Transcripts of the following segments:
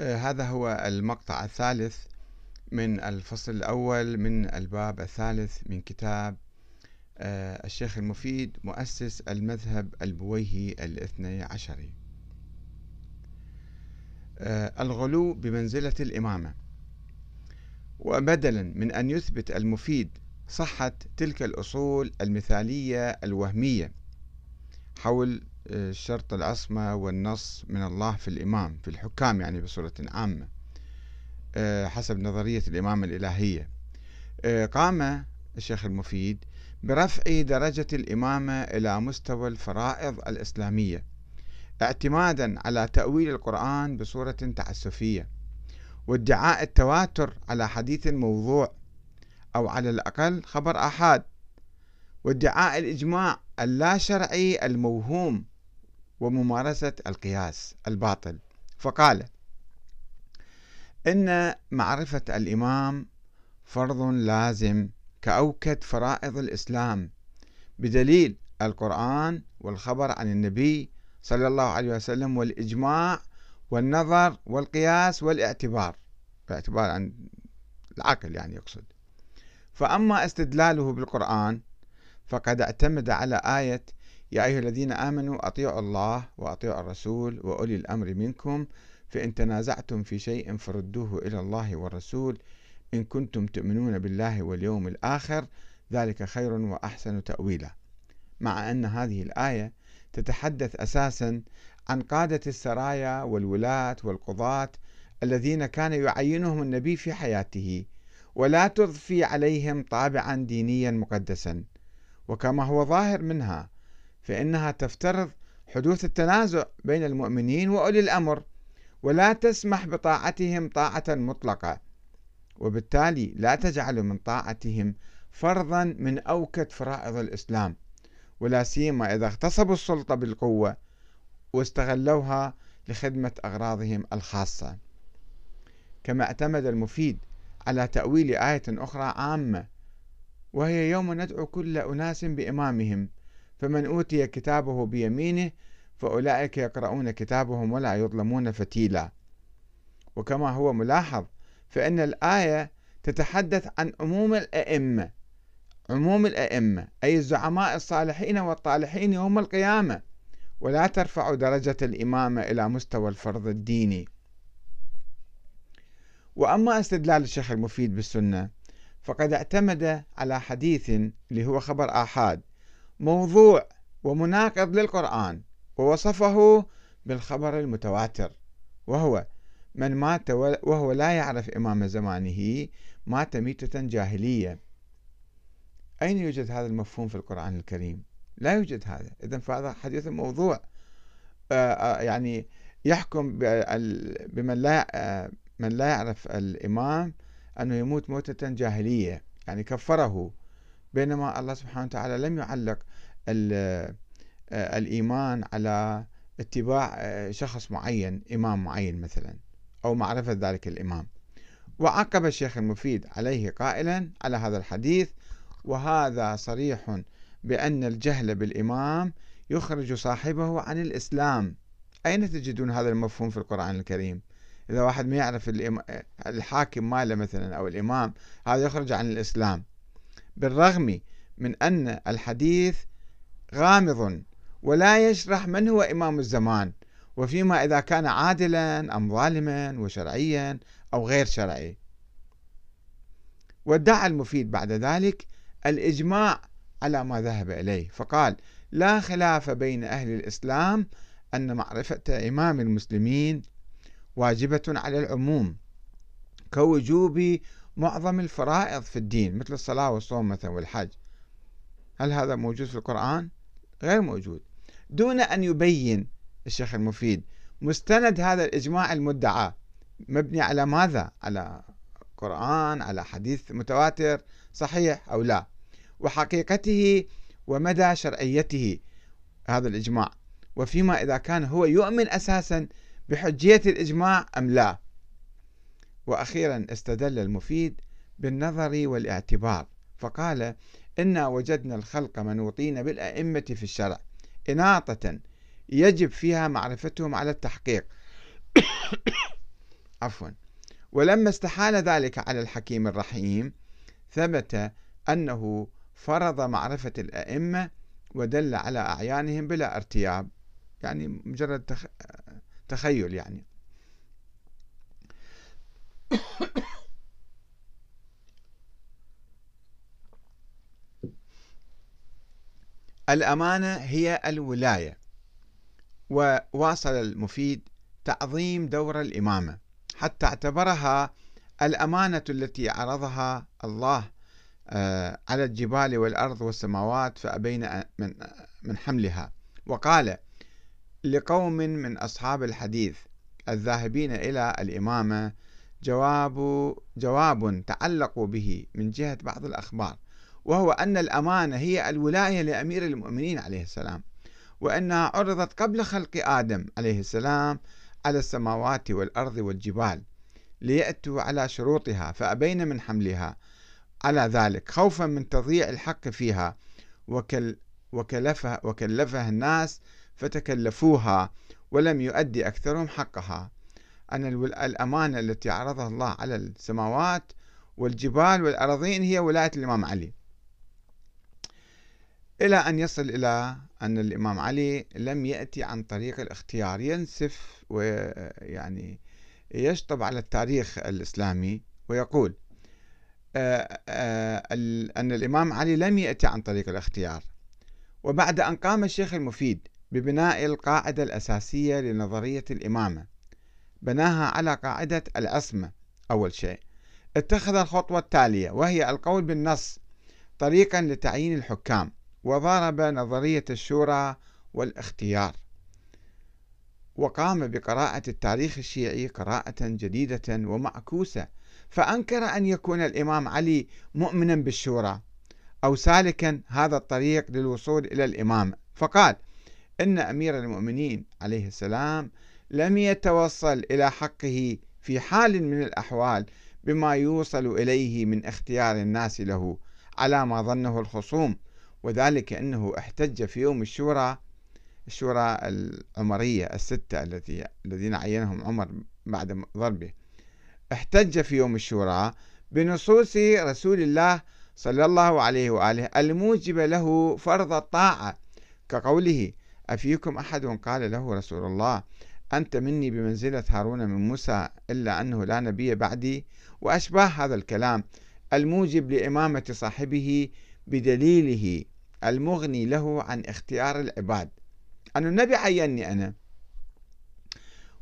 آه، هذا هو المقطع الثالث من الفصل الأول من الباب الثالث من كتاب آه، الشيخ المفيد مؤسس المذهب البويهي الاثني عشري. آه، الغلو بمنزلة الإمامة. وبدلا من أن يثبت المفيد صحة تلك الأصول المثالية الوهمية حول شرط العصمة والنص من الله في الإمام في الحكام يعني بصورة عامة آه، حسب نظرية الإمامة الإلهية. آه، قام الشيخ المفيد برفع درجة الإمامة إلى مستوى الفرائض الإسلامية اعتمادا على تأويل القرآن بصورة تعسفية وادعاء التواتر على حديث موضوع أو على الأقل خبر آحاد وادعاء الإجماع اللا شرعي الموهوم وممارسة القياس الباطل. فقال إن معرفة الإمام فرض لازم كأوكد فرائض الإسلام بدليل القرآن والخبر عن النبي صلى الله عليه وسلم والإجماع والنظر والقياس والاعتبار. الاعتبار عن العقل يعني يقصد. فأما استدلاله بالقرآن فقد اعتمد على آية يا أيها الذين آمنوا أطيعوا الله وأطيعوا الرسول وأولي الأمر منكم فإن تنازعتم في شيء فردوه إلى الله والرسول إن كنتم تؤمنون بالله واليوم الآخر ذلك خير وأحسن تأويلا. مع أن هذه الآية تتحدث أساسا عن قادة السرايا والولاة والقضاة الذين كان يعينهم النبي في حياته ولا تضفي عليهم طابعا دينيا مقدسا. وكما هو ظاهر منها فإنها تفترض حدوث التنازع بين المؤمنين وأولي الأمر ولا تسمح بطاعتهم طاعة مطلقة وبالتالي لا تجعل من طاعتهم فرضا من أوكد فرائض الإسلام ولا سيما إذا اغتصبوا السلطة بالقوة واستغلوها لخدمة أغراضهم الخاصة. كما اعتمد المفيد على تأويل آية أخرى عامة وهي يوم ندعو كل أناس بإمامهم فمن أوتي كتابه بيمينه فأولئك يقرؤون كتابهم ولا يظلمون فتيلا. وكما هو ملاحظ فإن الآية تتحدث عن عموم الأئمة. عموم الأئمة أي الزعماء الصالحين والطالحين يوم القيامة. ولا ترفع درجة الإمامة إلى مستوى الفرض الديني. وأما استدلال الشيخ المفيد بالسنة فقد اعتمد على حديث اللي هو خبر آحاد. موضوع ومناقض للقرآن ووصفه بالخبر المتواتر وهو من مات وهو لا يعرف إمام زمانه مات ميتة جاهلية. أين يوجد هذا المفهوم في القرآن الكريم؟ لا يوجد هذا. إذا فهذا حديث موضوع آه، آه، يعني يحكم بمن لا آه، من لا يعرف الإمام أنه يموت موتة جاهلية يعني كفره. بينما الله سبحانه وتعالى لم يعلق آه، الإيمان على اتباع آه، شخص معين إمام معين مثلا أو معرفة ذلك الإمام. وعقب الشيخ المفيد عليه قائلا على هذا الحديث وهذا صريح بأن الجهل بالإمام يخرج صاحبه عن الإسلام. أين تجدون هذا المفهوم في القرآن الكريم؟ إذا واحد ما يعرف الحاكم ماله مثلا أو الإمام هذا يخرج عن الإسلام. بالرغم من أن الحديث غامض ولا يشرح من هو إمام الزمان وفيما إذا كان عادلا أم ظالما وشرعيا أو غير شرعي. وادعى المفيد بعد ذلك الإجماع على ما ذهب إليه فقال لا خلاف بين أهل الإسلام أن معرفة إمام المسلمين واجبة على العموم كوجوب معظم الفرائض في الدين مثل الصلاة والصوم مثلا والحج. هل هذا موجود في القرآن؟ غير موجود. دون أن يبين الشيخ المفيد مستند هذا الإجماع المدعى مبني على ماذا؟ على قرآن على حديث متواتر صحيح أو لا؟ وحقيقته ومدى شرعيته هذا الإجماع. وفيما إذا كان هو يؤمن أساسا بحجية الإجماع أم لا؟ وأخيرا استدل المفيد بالنظر والاعتبار فقال إنا وجدنا الخلق منوطين بالأئمة في الشرع إناطة يجب فيها معرفتهم على التحقيق. عفوا. ولما استحال ذلك على الحكيم الرحيم ثبت أنه فرض معرفة الأئمة ودل على أعيانهم بلا ارتياب يعني مجرد تخ... تخيل يعني. الأمانة هي الولاية وواصل المفيد تعظيم دور الإمامة. حتى اعتبرها الأمانة التي عرضها الله آه، على الجبال والأرض والسماوات فأبين من من حملها. وقال لقوم من أصحاب الحديث الذاهبين إلى الإمامة جواب جواب تعلقوا به من جهة بعض الأخبار وهو أن الأمانة هي الولاية لأمير المؤمنين عليه السلام وأنها عرضت قبل خلق آدم عليه السلام على السماوات والأرض والجبال ليأتوا على شروطها فأبين من حملها على ذلك خوفا من تضييع الحق فيها وكل وكلفها وكلفها الناس فتكلفوها ولم يؤدي أكثرهم حقها. أن الأمانة التي عرضها الله على السماوات والجبال والأراضين هي ولاية الإمام علي. إلى أن يصل إلى أن الإمام علي لم يأتي عن طريق الاختيار ينسف ويعني يشطب على التاريخ الإسلامي ويقول آه، آه، أن الإمام علي لم يأتي عن طريق الاختيار. وبعد أن قام الشيخ المفيد ببناء القاعدة الأساسية لنظرية الإمامة بناها على قاعدة العصمة أول شيء اتخذ الخطوة التالية وهي القول بالنص طريقا لتعيين الحكام وضرب نظرية الشورى والاختيار. وقام بقراءة التاريخ الشيعي قراءة جديدة ومعكوسة فأنكر أن يكون الإمام علي مؤمنا بالشورى أو سالكا هذا الطريق للوصول إلى الإمام. فقال إن أمير المؤمنين عليه السلام لم يتوصل إلى حقه في حال من الأحوال بما يوصل إليه من اختيار الناس له على ما ظنه الخصوم. وذلك أنه احتج في يوم الشورى الشورى العمرية الستة التي الذين عينهم عمر بعد ضربه. احتج في يوم الشورى بنصوص رسول الله صلى الله عليه وآله الموجبة له فرض الطاعة كقوله أفيكم أحد؟ قال له رسول الله أنت مني بمنزلة هارون من موسى إلا أنه لا نبي بعدي. وأشباه هذا الكلام الموجب لإمامة صاحبه بدليله المغني له عن اختيار العباد. أن النبي عيني أنا.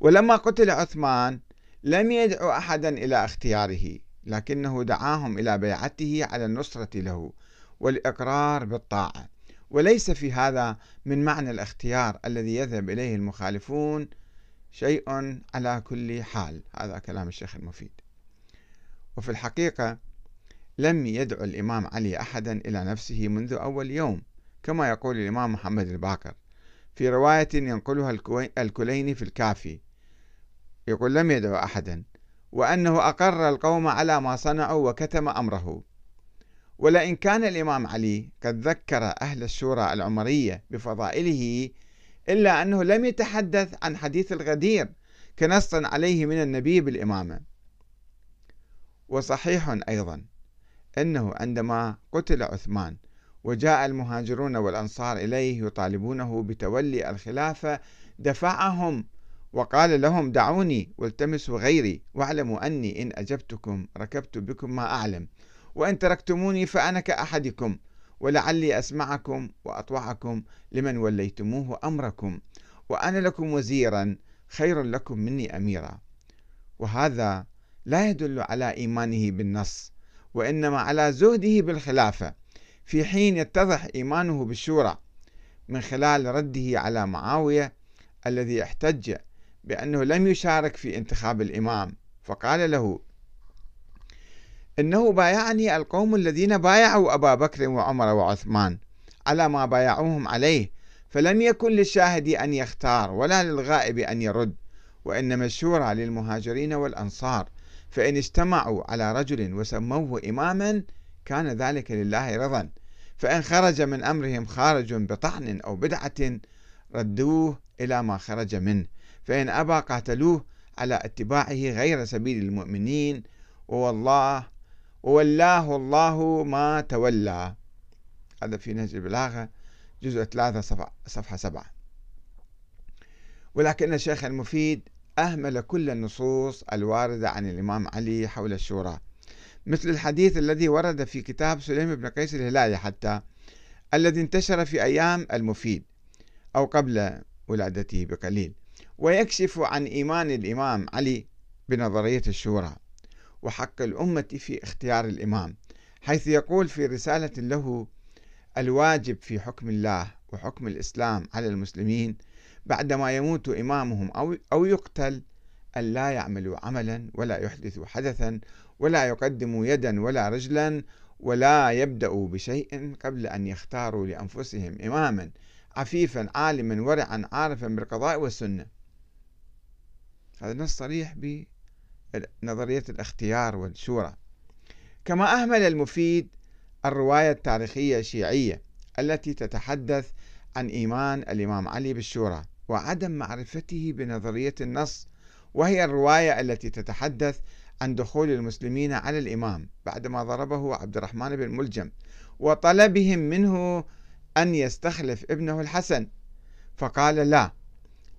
ولما قتل عثمان لم يدعو أحدا إلى اختياره لكنه دعاهم إلى بيعته على النصرة له والإقرار بالطاعة. وليس في هذا من معنى الاختيار الذي يذهب إليه المخالفون شيء على كل حال. هذا كلام الشيخ المفيد. وفي الحقيقة لم يدعو الإمام علي أحدا إلى نفسه منذ أول يوم كما يقول الإمام محمد الباقر في رواية ينقلها الكليني في الكافي. يقول لم يدعو أحدا وأنه أقر القوم على ما صنعوا وكتم أمره. ولئن كان الإمام علي قد ذكر أهل الشورى العمرية بفضائله إلا أنه لم يتحدث عن حديث الغدير كنص عليه من النبي بالإمامة. وصحيح أيضا أنه عندما قتل عثمان وجاء المهاجرون والأنصار إليه يطالبونه بتولي الخلافة دفعهم وقال لهم دعوني والتمسوا غيري واعلموا أني إن أجبتكم ركبت بكم ما أعلم وإن تركتموني فأنا كأحدكم ولعلي أسمعكم وأطوعكم لمن وليتموه أمركم وأنا لكم وزيرا خير لكم مني أميرا. وهذا لا يدل على إيمانه بالنص وإنما على زهده بالخلافة في حين يتضح إيمانه بالشورى من خلال رده على معاوية الذي احتج بأنه لم يشارك في انتخاب الإمام فقال له إنه بايعني القوم الذين بايعوا أبا بكر وعمر وعثمان على ما بايعوهم عليه فلم يكن للشاهد أن يختار ولا للغائب أن يرد وإنما الشورى للمهاجرين والأنصار فإن اجتمعوا على رجل وسموه إماما كان ذلك لله رضا فإن خرج من أمرهم خارج بطعن أو بدعة ردوه إلى ما خرج منه فإن أبى قاتلوه على اتباعه غير سبيل المؤمنين والله وولاه الله ما تولى. هذا في نهج البلاغة جزء ثلاثة صفحة, صفحة سبعة. ولكن الشيخ المفيد أهمل كل النصوص الواردة عن الإمام علي حول الشورى. مثل الحديث الذي ورد في كتاب سليم بن قيس الهلالي حتى الذي انتشر في أيام المفيد أو قبل ولادته بقليل. ويكشف عن إيمان الإمام علي بنظرية الشورى. وحق الأمة في اختيار الإمام حيث يقول في رسالة له الواجب في حكم الله وحكم الإسلام على المسلمين بعدما يموت إمامهم أو, أو يقتل أن لا يعملوا عملا ولا يحدثوا حدثا ولا يقدموا يدا ولا رجلا ولا يبدأوا بشيء قبل أن يختاروا لأنفسهم إماما عفيفا عالما ورعا عارفا بالقضاء والسنة. هذا نص صريح بنظرية الاختيار والشورى. كما أهمل المفيد الرواية التاريخية الشيعية التي تتحدث عن إيمان الإمام علي بالشورى وعدم معرفته بنظرية النص وهي الرواية التي تتحدث عن دخول المسلمين على الإمام بعدما ضربه عبد الرحمن بن ملجم وطلبهم منه أن يستخلف ابنه الحسن. فقال لا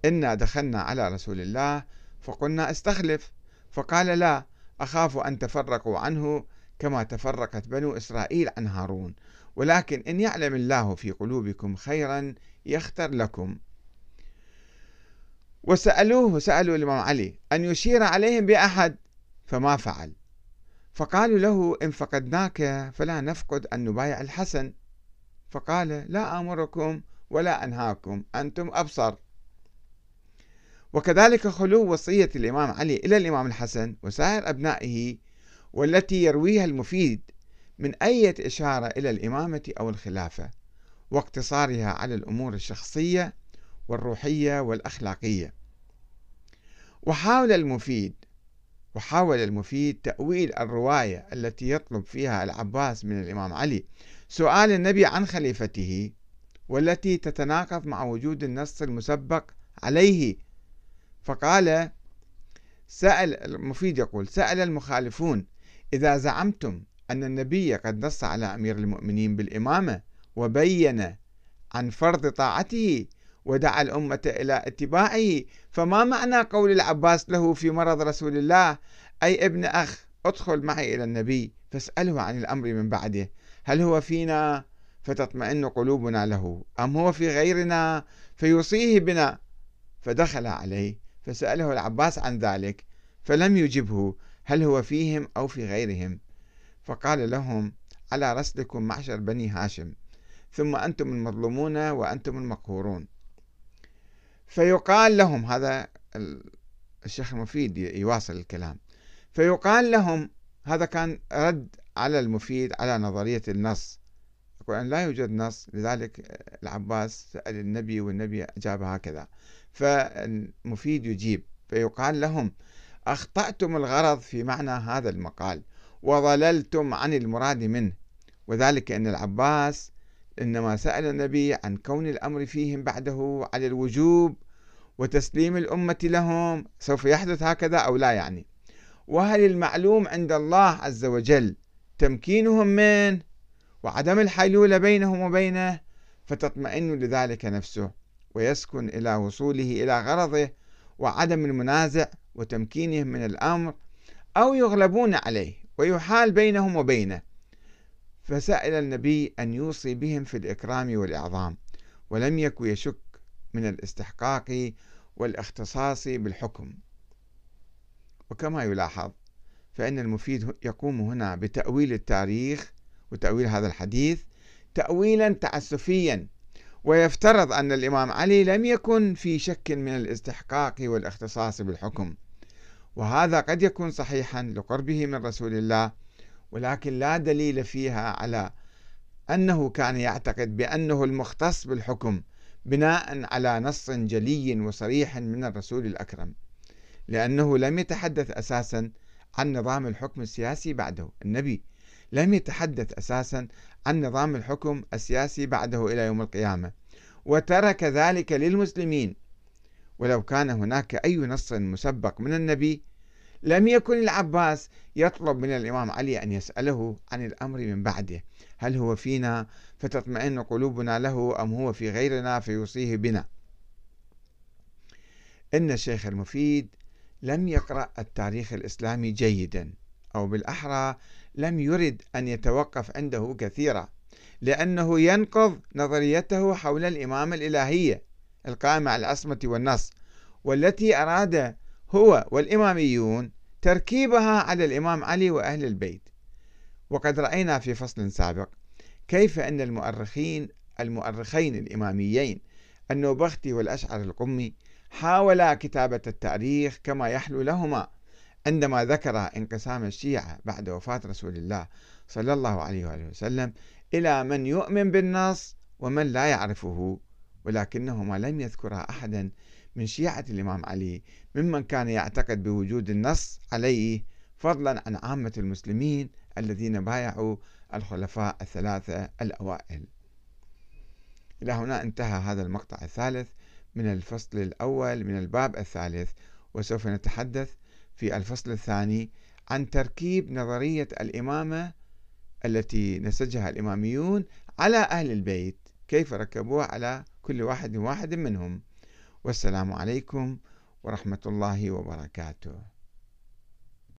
إنا دخلنا على رسول الله فقلنا استخلف. فقال لا أخاف أن تفرقوا عنه كما تفرقت بنو إسرائيل عن هارون. ولكن إن يعلم الله في قلوبكم خيرا يختر لكم. وسألوه سألوا الإمام علي أن يشير عليهم بأحد؟ فما فعل. فقالوا له إن فقدناك فلا نفقد أن نبايع الحسن. فقال لا آمركم ولا أنهاكم أنتم أبصر. وكذلك خلو وصية الإمام علي إلى الإمام الحسن وسائر أبنائه والتي يرويها المفيد من أي إشارة إلى الإمامة أو الخلافة واقتصارها على الأمور الشخصية والروحية والأخلاقية. وحاول المفيد وحاول المفيد تأويل الرواية التي يطلب فيها العباس من الإمام علي سؤال النبي عن خليفته والتي تتناقض مع وجود النص المسبق عليه فقال سأل المفيد يقول سأل المخالفون إذا زعمتم أن النبي قد نص على أمير المؤمنين بالإمامة وبين عن فرض طاعته ودعا الأمة إلى اتباعه فما معنى قول العباس له في مرض رسول الله؟ أي ابن أخ ادخل معي إلى النبي فاسأله عن الأمر من بعده. هل هو فينا؟ فتطمئن قلوبنا له. أم هو في غيرنا؟ فيوصيه بنا. فدخل عليه. فسأله العباس عن ذلك فلم يجبه هل هو فيهم أو في غيرهم؟ فقال لهم على رسلكم معشر بني هاشم ثم أنتم المظلومون وأنتم المقهورون. فيقال لهم هذا الشيخ المفيد يواصل الكلام. فيقال لهم هذا كان رد على المفيد على نظرية النص. يقول أن لا يوجد نص لذلك العباس سأل النبي والنبي أجاب هكذا. فالمفيد يجيب فيقال لهم أخطأتم الغرض في معنى هذا المقال وضللتم عن المراد منه. وذلك أن العباس إنما سأل النبي عن كون الأمر فيهم بعده على الوجوب وتسليم الأمة لهم سوف يحدث هكذا أو لا يعني. وهل المعلوم عند الله عز وجل تمكينهم منه وعدم الحيلولة بينهم وبينه فتطمئن لذلك نفسه ويسكن إلى وصوله إلى غرضه وعدم المنازع وتمكينهم من الأمر أو يغلبون عليه ويحال بينهم وبينه. فسأل النبي أن يوصي بهم في الإكرام والإعظام ولم يكن يشك من الاستحقاق والاختصاص بالحكم. وكما يلاحظ فإن المفيد يقوم هنا بتأويل التاريخ وتأويل هذا الحديث تأويلا تعسفيا. ويفترض أن الإمام علي لم يكن في شك من الاستحقاق والاختصاص بالحكم. وهذا قد يكون صحيحا لقربه من رسول الله ولكن لا دليل فيها على أنه كان يعتقد بأنه المختص بالحكم بناء على نص جلي وصريح من الرسول الأكرم. لأنه لم يتحدث أساسا عن نظام الحكم السياسي بعده النبي. لم يتحدث أساسا عن نظام الحكم السياسي بعده إلى يوم القيامة وترك ذلك للمسلمين. ولو كان هناك أي نص مسبق من النبي لم يكن العباس يطلب من الإمام علي أن يسأله عن الأمر من بعده. هل هو فينا فتطمئن قلوبنا له أم هو في غيرنا فيوصيه بنا؟ إن الشيخ المفيد لم يقرأ التاريخ الإسلامي جيدا أو بالأحرى لم يرد أن يتوقف عنده كثيرا لأنه ينقض نظريته حول الإمامة الإلهية القائمة على العصمة والنص والتي أراد هو والإماميون تركيبها على الإمام علي وأهل البيت. وقد رأينا في فصل سابق كيف أن المؤرخين المؤرخين الإماميين النوبختي والأشعر القمي حاولا كتابة التاريخ كما يحلو لهما. عندما ذكر انقسام الشيعة بعد وفاة رسول الله صلى الله عليه وآله وسلم إلى من يؤمن بالنص ومن لا يعرفه ولكنهما لم يذكرا أحدا من شيعة الإمام علي ممن كان يعتقد بوجود النص عليه فضلا عن عامة المسلمين الذين بايعوا الخلفاء الثلاثة الأوائل. إلى هنا انتهى هذا المقطع الثالث من الفصل الأول من الباب الثالث وسوف نتحدث في الفصل الثاني عن تركيب نظرية الإمامة التي نسجها الإماميون على أهل البيت كيف ركبوها على كل واحد واحد منهم. والسلام عليكم ورحمة الله وبركاته.